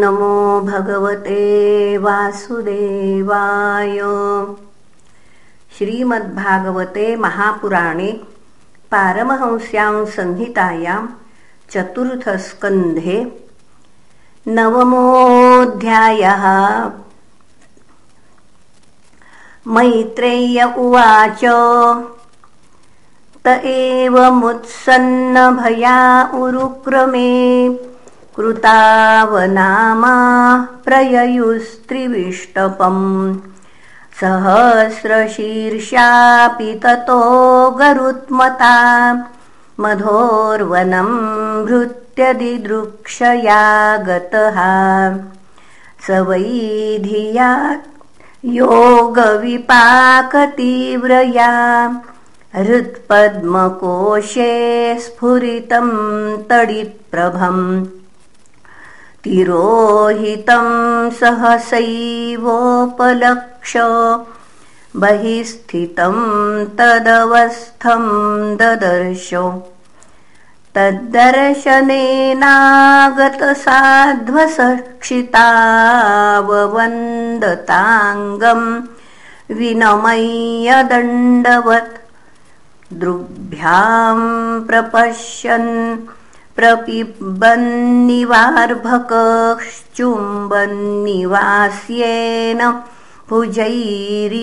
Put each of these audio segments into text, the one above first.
नमो भगवते वासुदेवाय। श्रीमद्भागवते महापुराणे पारमहंस्यां संहितायां चतुर्थस्कन्धे नवमोऽध्यायः। मैत्रेय्य उवाच त एवमुत्सन्नभया उरुक्रमे कृतावनामा प्रययुस्त्रिविष्टपम् सहस्रशीर्षापि ततो गरुत्मता। मधोर्वनं भृत्यदिदृक्षया गतः स वैधिया योगविपाकतीव्रया। हृत्पद्मकोशे स्फुरितं तडित्प्रभम् तिरोहितं सहसैवोपलक्ष बहिः स्थितं तदवस्थं ददर्श। तद्दर्शनेनागतसाध्वसक्षिताववन्दताङ्गं विनमय्यदण्डवत्। दृग्भ्यां प्रपश्यन् प्रपिबन्निवार्भकश्चुम्बन्निवास्येन भुजैरिवाश्लिषन्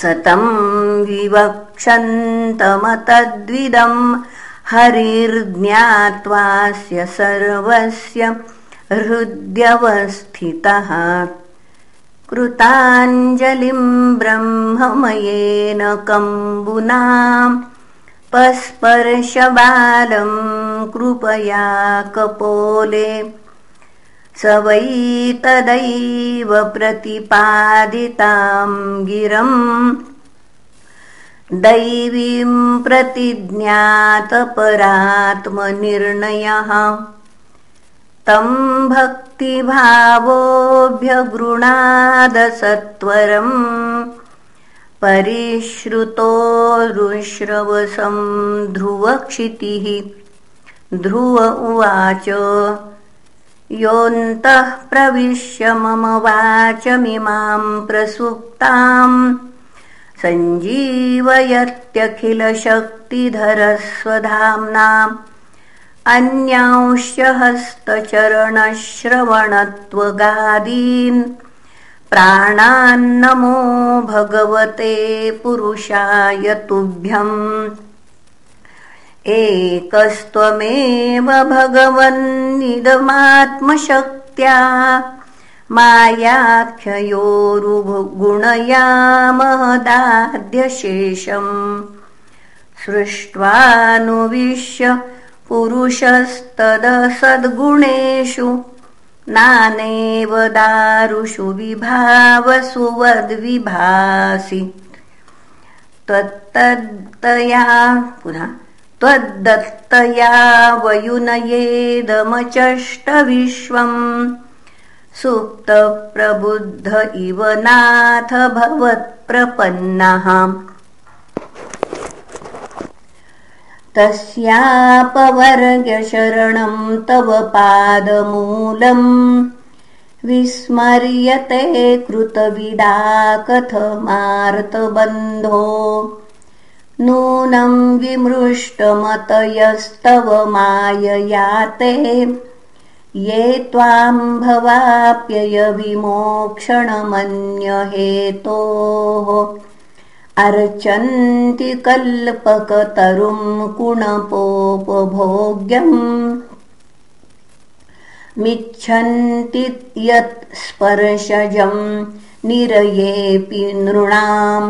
सतं विवक्षन्तमतद्विदं हरिर्ज्ञात्वास्य सर्वस्य हृद्यवस्थितः कृताञ्जलिं ब्रह्ममयेन कम्बुनाम् पस्पर्शबालं कृपया कपोले। स वै तदैव प्रतिपादितां गिरम् दैवीं प्रतिज्ञातपरात्मनिर्णयः। तं भक्तिभावोऽभ्यगृणादसत्वरम् परिश्रुतोरुश्रवसं ध्रुवक्षितिः। ध्रुव उवाच योऽन्तः प्रविश्य मम वाचमिमां प्रसुप्ताम् सञ्जीवयत्यखिलशक्तिधरस्वधाम्नाम्। अन्यांश्च हस्तचरणश्रवणत्वगादीन् प्राणान्नमो भगवते पुरुषाय तुभ्यम्। एकस्त्वमेव भगवन्निदमात्मशक्त्या मायाख्ययोरुगुणया महदाद्यशेषम् सृष्ट्वानुविश्य पुरुषस्तदसद्गुणेषु नानेव दारुषु विभावसुवद्विभासि। त्वत्तया पुनः त्वद्दत्तया वयुनयेदमचष्टविश्वम्। सुप्तप्रबुद्ध इव नाथ भवत्प्रपन्नः तस्यापवर्गशरणं तव पादमूलम् विस्मर्यते कृतविदा कथमार्तबन्धो नूनं विमृष्टमतयस्तव माययाते। ये त्वां भवाप्ययविमोक्षणमन्यहेतोः अर्चन्ति कल्पकतरुं कुणपोपभोग्यम् मिच्छन्ति यत् स्पर्शजं निरयेऽपि नृणाम्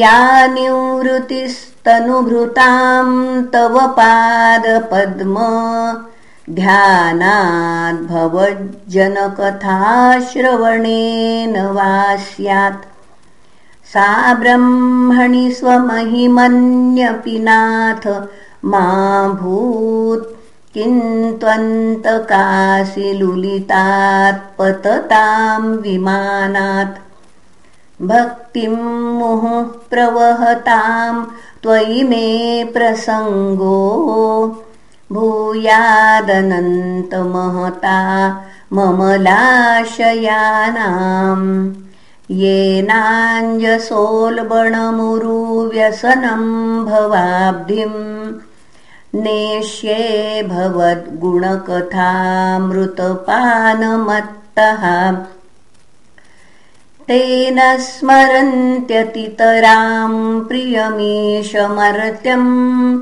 या निवृत्तिस्तनुभृतां तव पादपद्म ध्यानाद्भवज्जनकथाश्रवणेन वा स्यात् सा ब्रह्मणि स्वमहिमन्यपि नाथ मा भूत् किन्त्वन्तकासि लुलितात् पततां विमानात्। भक्तिं मुहुः प्रवहतां त्वयि मे प्रसङ्गो भूयादनन्तमहता ममलाशयानाम् येनाञ्जसोल्बणमुरुव्यसनं भवाब्धिम् नेष्ये भवद्गुणकथामृतपानमत्तः। तेन स्मरन्त्यतितराम् प्रियमीशमर्त्यम्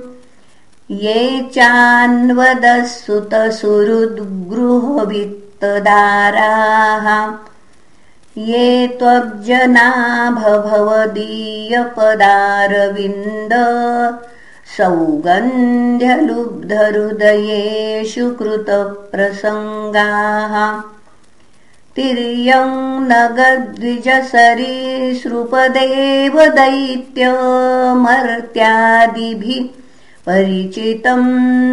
ये चान्वदसुतसुहृद्गृहवित्तदाराः ये त्वब्जनाभवदीयपदारविन्द सौगन्ध्यलुब्धहृदयेषु कृतप्रसङ्गाः। तिर्यं दैत्यमर्त्यादिभिः परिचितं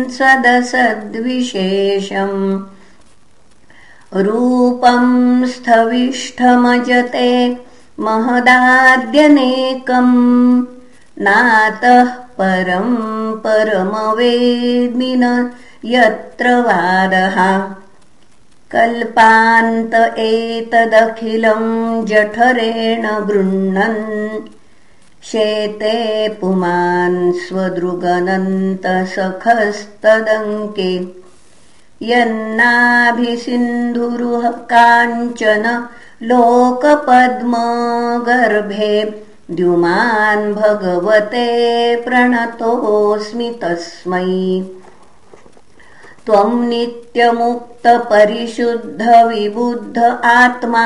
सदसद्विशेषम् रूपं स्थविष्ठमजते महदाद्यनेकम् नातः परं परमवेद्मिन यत्र वादः। कल्पान्त एतदखिलं जठरेण गृह्णन्। शेते पुमान् स्वदृगनन्तसखस्तदङ्के यन्नाभिसिन्धुरुह काञ्चन लोकपद्मगर्भे द्युमान् भगवते प्रणतोऽस्मि तस्मै। त्वं नित्यमुक्तपरिशुद्धविबुद्ध आत्मा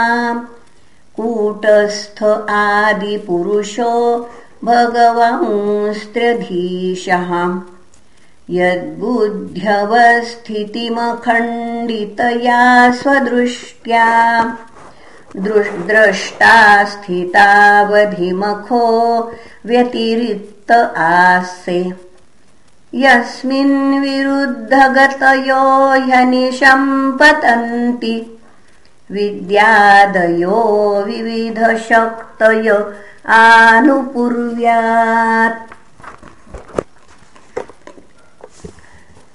कूटस्थ आदिपुरुषो भगवंस्त्र्यधीशः यद्बुद्ध्यवस्थितिमखण्डितया स्वदृष्ट्या द्रष्टा स्थितावधिमखो व्यतिरिक्त आसे। यस्मिन् विरुद्धगतयो ह्यनिशम् पतन्ति विद्यादयो विविधशक्तय आनुपूर्व्यात्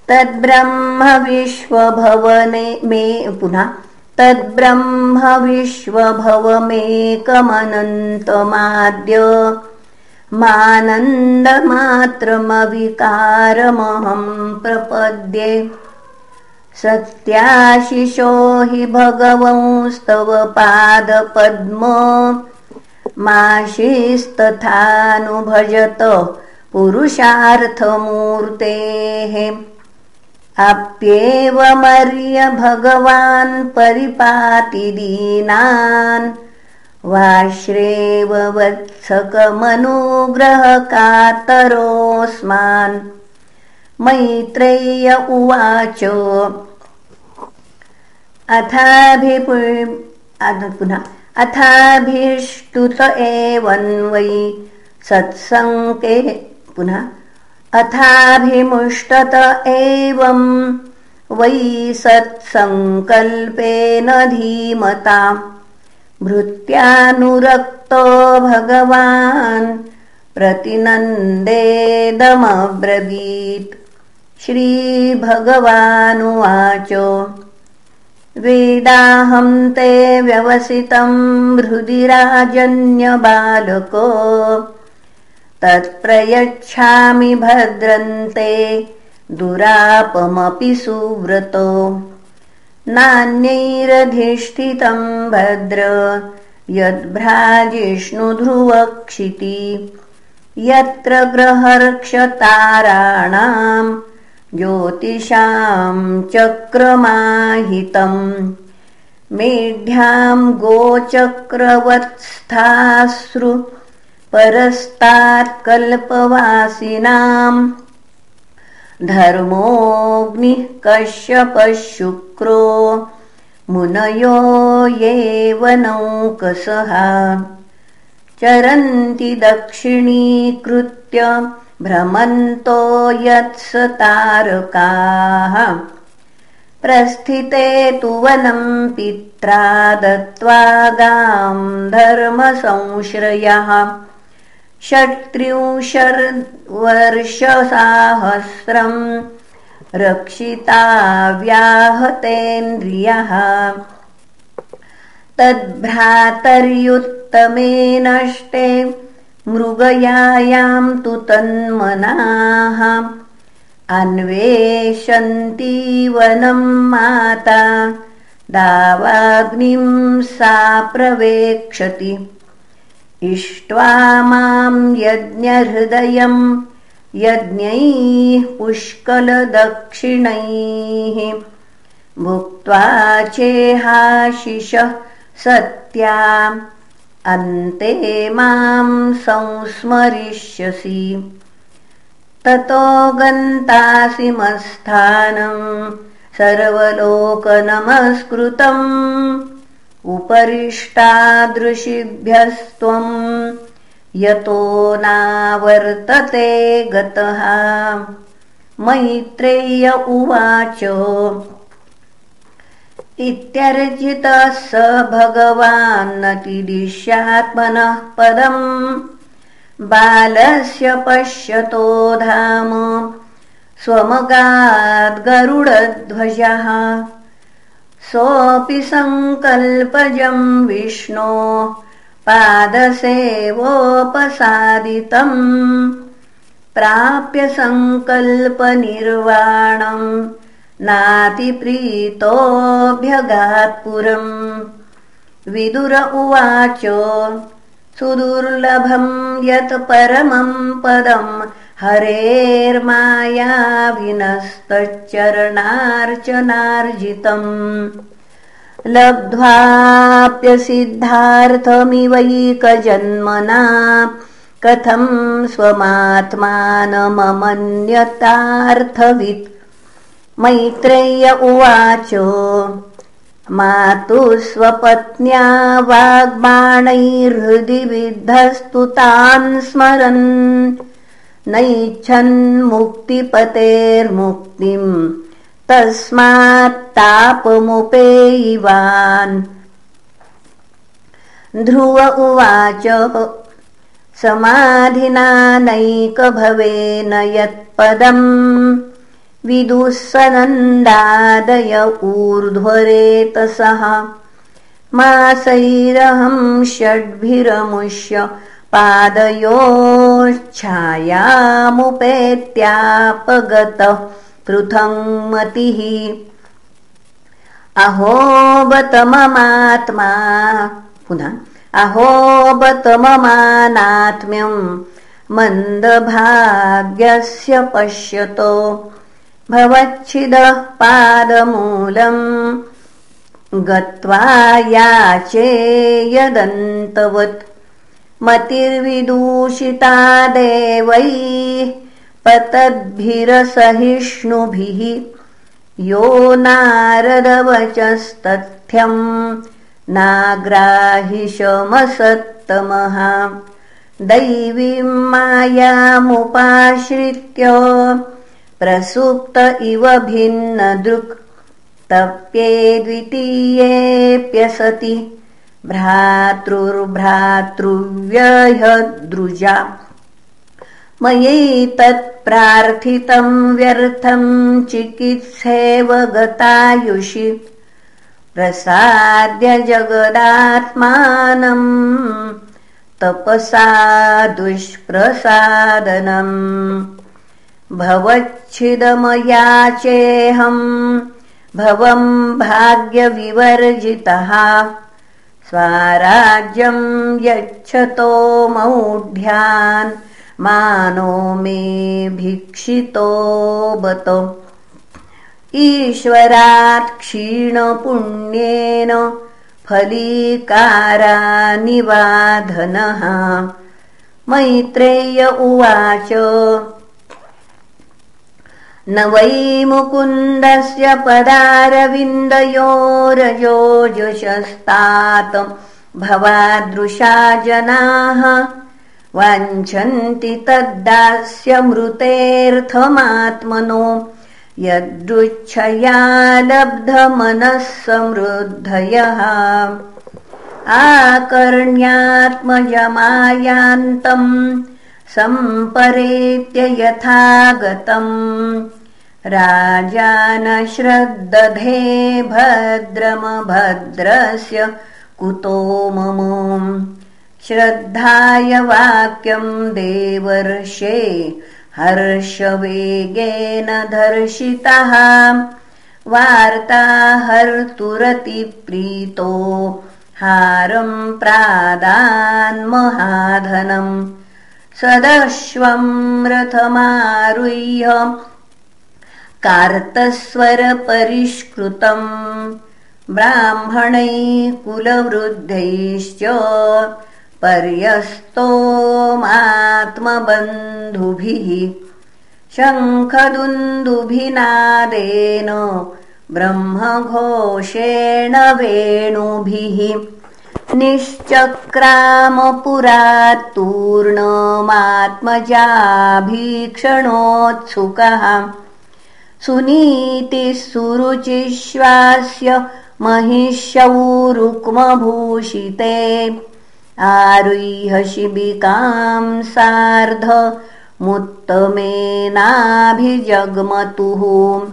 तद्ब्रह्म विश्वभवने मे पुनः तद्ब्रह्म विश्वभवमेकमनन्तमाद्य मानन्दमात्रमविकारमहं प्रपद्ये। सत्याशिषो हि भगवंस्तव पादपद्म माशिस्तथानुभजत पुरुषार्थमूर्तेः आप्येवमर्य भगवान् परिपाति दीनान् वाश्रेव वत्सकमनुग्रहकातरोऽस्मान्। मैत्रेय उवाच। पुनः अथाभिष्टुत एवन्वै सत्सङ्के पुनः अथाभिमुष्टत एवं वै सत्सङ्कल्पेन धीमता। भृत्यानुरक्तो भगवान् प्रतिनन्देदमब्रवीत् श्रीभगवानुवाच। वेदाहं ते व्यवसितं हृदिराजन्यबालको तत्प्रयच्छामि भद्रन्ते दुरापमपि सुव्रतो। नान्यैरधिष्ठितं भद्र यद्भ्राजिष्णुध्रुवक्षिति। यत्र ग्रहर्क्षताराणाम् ज्योतिषां चक्रमाहितम्। मेढ्यां गोचक्रवत्स्थाश्रु परस्तात्कल्पवासिनाम्। धर्मोऽग्निः कश्यपशुक्रो मुनयो येव नौकसः। चरन्ति दक्षिणीकृत्य भ्रमन्तो यत्स तारकाः प्रस्थिते तु वनम् पित्रा दत्त्वा गाम् धर्मसंश्रयः षट्त्रिंशर्वर्षसाहस्रम् रक्षिता व्याहतेन्द्रियः तद्भ्रातर्युत्तमे नष्टे मृगयायाम् तु तन्मनाः। अन्वेषन्ती वनम् माता दावाग्निम् सा प्रवेक्षति इष्ट्वा माम् यज्ञहृदयम् यज्ञैः पुष्कलदक्षिणैः। भुक्त्वा चेहाशिषः सत्या अन्ते माम् संस्मरिष्यसि। ततो गन्तासि मस्थानम् सर्वलोकनमस्कृतम् उपरिष्टादृशिभ्यस्त्वम् यतो नावर्तते गतः। मैत्रेय उवाच इत्यर्जितः स भगवान्नतिदिश्यात्मनः पदम्। बालस्य पश्यतो धाम स्वमगाद्गरुडध्वजः सोऽपि सङ्कल्पजम् विष्णो पादसेवोपसादितम् प्राप्य सङ्कल्पनिर्वाणम् नातिप्रीतोऽभ्यगात्पुरम्। विदुर उवाच सुदुर्लभम् यत् परमम् पदम् हरेर्मायाविनस्तच्चरणार्चनार्जितम् लब्ध्वाप्यसिद्धार्थमिवैकजन्मना कथम् स्वमात्मानममन्यतार्थवित्। मैत्रेय्य उवाच मातु स्वपत्न्या वाग्बाणैर्हृदि विद्धस्तु तान् स्मरन् नैच्छन्मुक्तिपतेर्मुक्तिम्। तस्मात्तापमुपेयिवान्। ध्रुव उवाच समाधिना नैकभवेन यत्पदम्। विदुःसनन्दादय ऊर्ध्वरेतसः मासैरहं षड्भिरमुष्य पादयोच्छायामुपेत्यापगतः पृथङ्मतिः अहोबत ममात्मा पुनः अहोबत ममानात्म्यम् मन्दभाग्यस्य पश्यतो। भवच्छिदः पादमूलम् गत्वा याचे यदन्तवत् मतिर्विदूषिता देवैः पतद्भिरसहिष्णुभिः यो नारदवचस्तथ्यम् नाग्राहिशमसत्तमः दैवीम् मायामुपाश्रित्य प्रसुप्त इव भिन्नदृक्। तप्ये द्वितीयेऽप्यसति भ्रातृर्भ्रातृव्यहद्रुजा मयैतत्प्रार्थितम् व्यर्थम् चिकित्सेव गतायुषि प्रसाद्य जगदात्मानम् तपसा दुष्प्रसादनम् भवच्छिदमयाचेऽहम् भवम् भाग्यविवर्जितः स्वाराज्यम् यच्छतो मौढ्यान् मानो मे भिक्षितो बत। ईश्वरात् क्षीणपुण्येन फलीकारानिवाधनः मैत्रेय उवाच न वै मुकुन्दस्य पदारविन्दयोरजोजुषस्तात् भवादृशा जनाः वाञ्छन्ति तद्दास्यमृतेऽर्थमात्मनो यदृच्छया लब्धमनः समृद्धयः आकर्ण्यात्मजमायान्तम् सम्परेत्य यथा गतम् राजानश्रद्दधे भद्रमभद्रस्य कुतो मम। श्रद्धाय वाक्यम् देवर्षे हर्षवेगेन दर्शितः। वार्ता प्रीतो हारम् प्रादान्महाधनम् सदश्वम् रथमारुह्य कार्तस्वरपरिष्कृतम्। ब्राह्मणैः कुलवृद्धैश्च पर्यस्तोमात्मबन्धुभिः। शङ्खदुन्दुभिनादेन ब्रह्मघोषेण वेणुभिः। निश्चक्रामपुरात्तूर्णमात्मजाभीक्षणोत्सुकः सुनीतिः सुरुचिश्वास्य महिष्यौ रुक्मभूषिते आरुह्य शिबिकाम् सार्ध मुत्तमेनाभिजग्मतुः।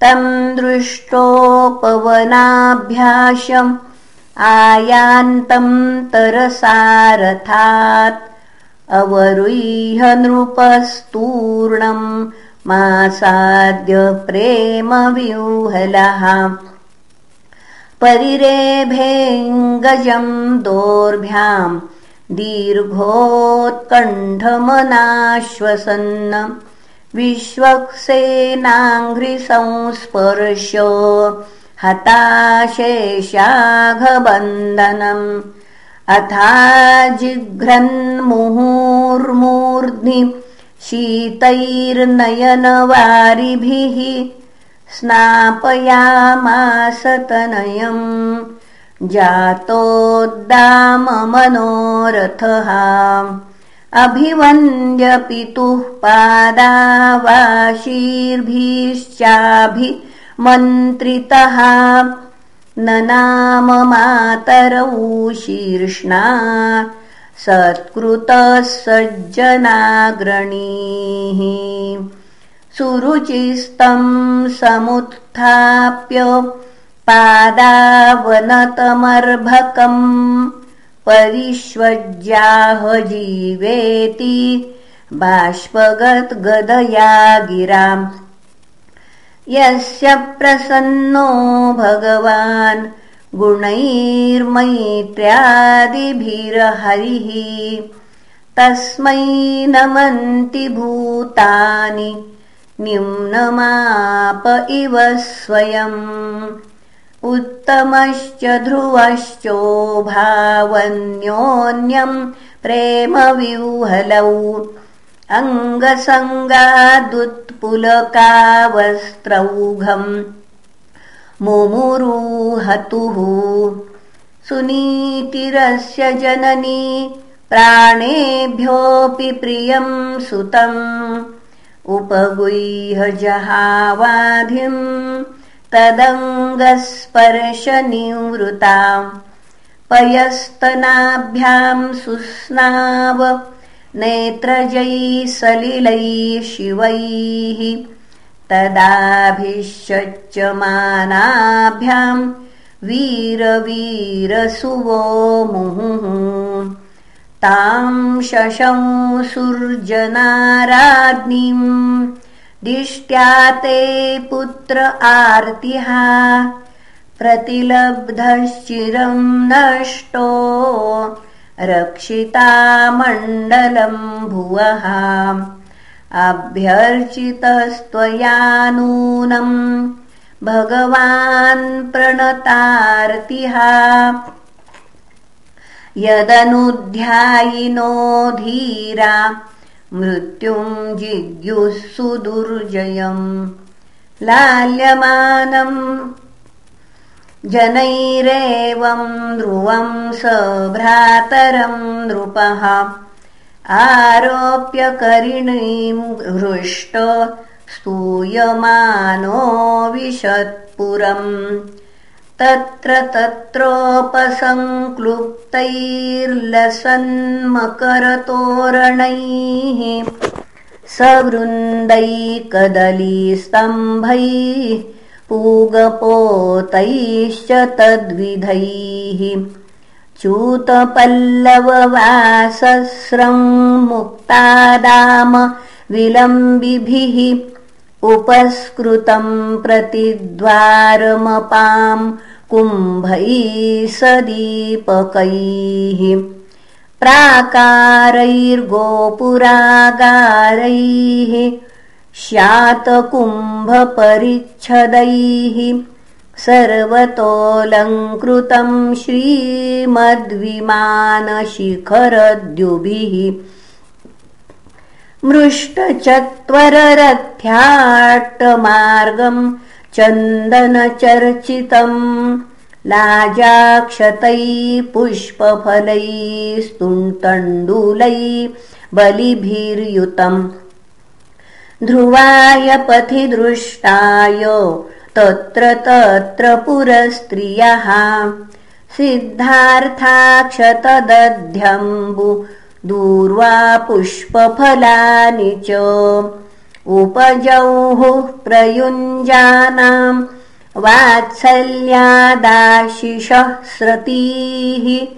तम् दृष्टोपवनाभ्यासम् आयान्तम् तरसारथात्। अवरुह्य नृपस्तूर्णम् मासाद्य प्रेमव्यूहलः। परिरेभेऽङ्गजम् दोर्भ्याम् दीर्घोत्कण्ठमनाश्वसन् विश्वक्सेनाङ्घ्रिसंस्पर्श हताशेषाघबन्धनम्। अथा जिघ्रन्मुहुर्मूर्ध्नि शीतैर्नयनवारिभिः स्नापयामासतनयम् जातोद्दाममनोरथः। अभिवन्द्यपितुः पादावाशीर्भिश्चाभिमन्त्रितः। न नाम मातरौ शीर्ष्णा सत्कृतः सज्जनाग्रणीः सुरुचिस्तम् समुत्थाप्य पादावनतमर्भकम् परिष्वज्याह जीवेति बाष्पगद्गदया गिराम् यस्य प्रसन्नो भगवान् गुणैर्मैत्र्यादिभिरहरिः। तस्मै नमन्ति भूतानि न्यूनमाप इव स्वयम्। उत्तमश्च ध्रुवश्चोभावन्योन्यम् प्रेमविह्वलौ। अङ्गसङ्गादुत्पुलकावस्त्रौघम् सुनीतिरस्य जननी प्राणेभ्योऽपि प्रियम् सुतम्। उपगुह्य जहावाधिम् तदङ्गस्पर्शनिवृताम्। पयस्तनाभ्याम् सुस्नाव नेत्रजैः सलिलैः शिवैः। तदाभिषच्यमानाभ्याम् वीरवीरसुवो मुहुः। ताम् शशंसुर्जनाराज्ञीम् दिष्ट्या ते पुत्र आर्तिः। प्रतिलब्धश्चिरम् नष्टो। रक्षिता भुवः। अभ्यर्चितस्त्वया नूनम् भगवान् प्रणतार्तिः यदनुध्यायिनो धीरा मृत्युम् जिज्ञुः सुदुर्जयम् लाल्यमानम् जनैरेवम् ध्रुवम् स भ्रातरम् नृपः आरोप्यकरिणीम् हृष्ट स्तूयमानो विशत्पुरम् तत्र तत्रोपसङ्क्लुप्तैर्लसन्मकरतोरणैः सवृन्दैकदलीस्तम्भैः पूगपोतैश्च तद्विधैः च्यूतपल्लववासस्रं मुक्तादाम विलम्बिभिः उपस्कृतं प्रतिद्वारमपां कुम्भैः सदीपकैः प्राकारैर्गोपुरागारैः श्यातकुम्भपरिच्छदैः सर्वतोऽलङ्कृतं श्रीमद्विमानशिखरद्युभिः मृष्टचत्वररथ्याट्टमार्गम् चन्दनचर्चितम् लाजाक्षतैः पुष्पफलैस्तुण्तण्डुलैः बलिभिर्युतम्। ध्रुवाय पथि दृष्टाय तत्र तत्र पुरस्त्रियः। सिद्धार्थाक्षतदध्यम्बु दूर्वा पुष्पफलानि च। उपजौः प्रयुञ्जानाम् वात्सल्यादाशिषः स्रतीः।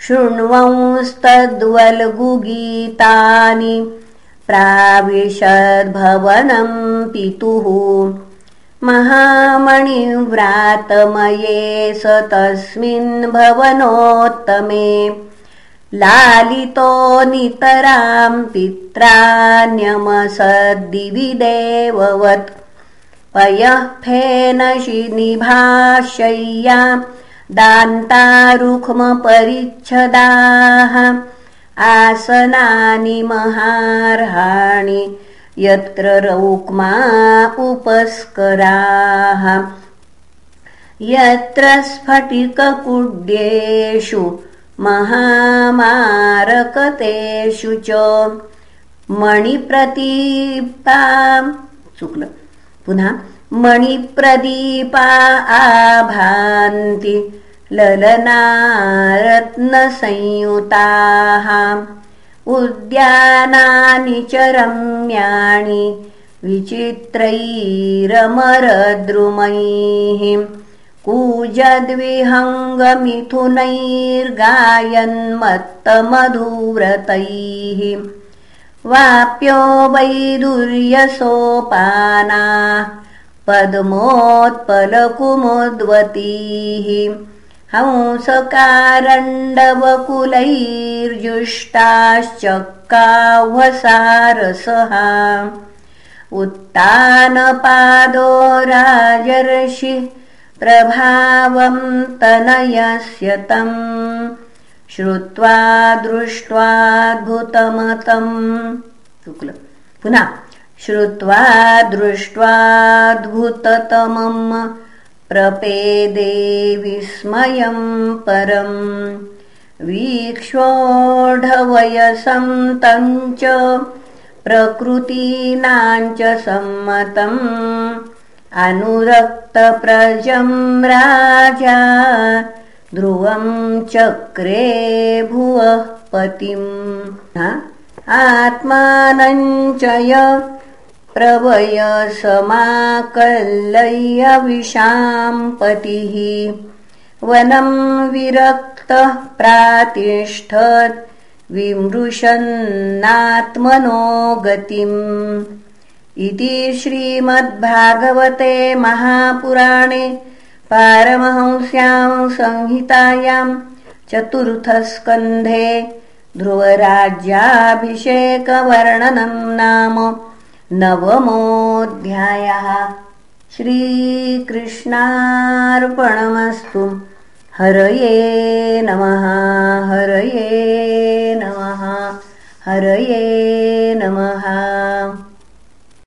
शृण्वंस्तद्वल्गुगीतानि प्राविशद्भवनम् पितुः। महामणिव्रातमये स तस्मिन् भवनोत्तमे लालितो नितराम् पित्रान्यमसद्दिविदेववत् पयः फेनशि निभाशय्याम् दान्तारुक्मपरिच्छदाः। आसनानि महार्हाणि यत्र रौक्मा उपस्कराः। यत्र स्फटिककुड्येषु महामारकतेषु च मणिप्रदीपाम् शुक्ल। पुनः मणिप्रदीपा आभान्ति ललनारत्नसंयुताः। उद्यानानि च रम्याणि विचित्रैरमरद्रुमैः कूजद्विहङ्गमिथुनैर्गायन्मत्तमधुव्रतैः। वाप्यो वैदुर्यसोपाना पद्मोत्पलकुमुद्वतीः। हंसकारण्डवकुलैर्जुष्टाश्चक्काह्वसारसः उत्तानपादो राजर्षि तनयस्य तम्। श्रुत्वा दृष्ट्वाद्भुतमतम् शुक्ल। पुनः श्रुत्वा दृष्ट्वाद्भुततमम् प्रपेदे विस्मयम् परम्। वीक्षोढवयसं तञ्च। प्रकृतीनाञ्च सम्मतम् अनुरक्तप्रजम् राजा ध्रुवम् चक्रे भुवः पतिम्। आत्मानञ्च य प्रवयसमाकल्लय्यविषाम् पतिः। वनम् विरक्तः प्रातिष्ठत् विमृशन्नात्मनो गतिम् इति श्रीमद्भागवते महापुराणे पारमहंस्यां संहितायां चतुर्थस्कन्धे ध्रुवराज्याभिषेकवर्णनं नाम नवमोऽध्यायः। श्रीकृष्णार्पणमस्तु। हरये नमः हरये नमः हरये नमः।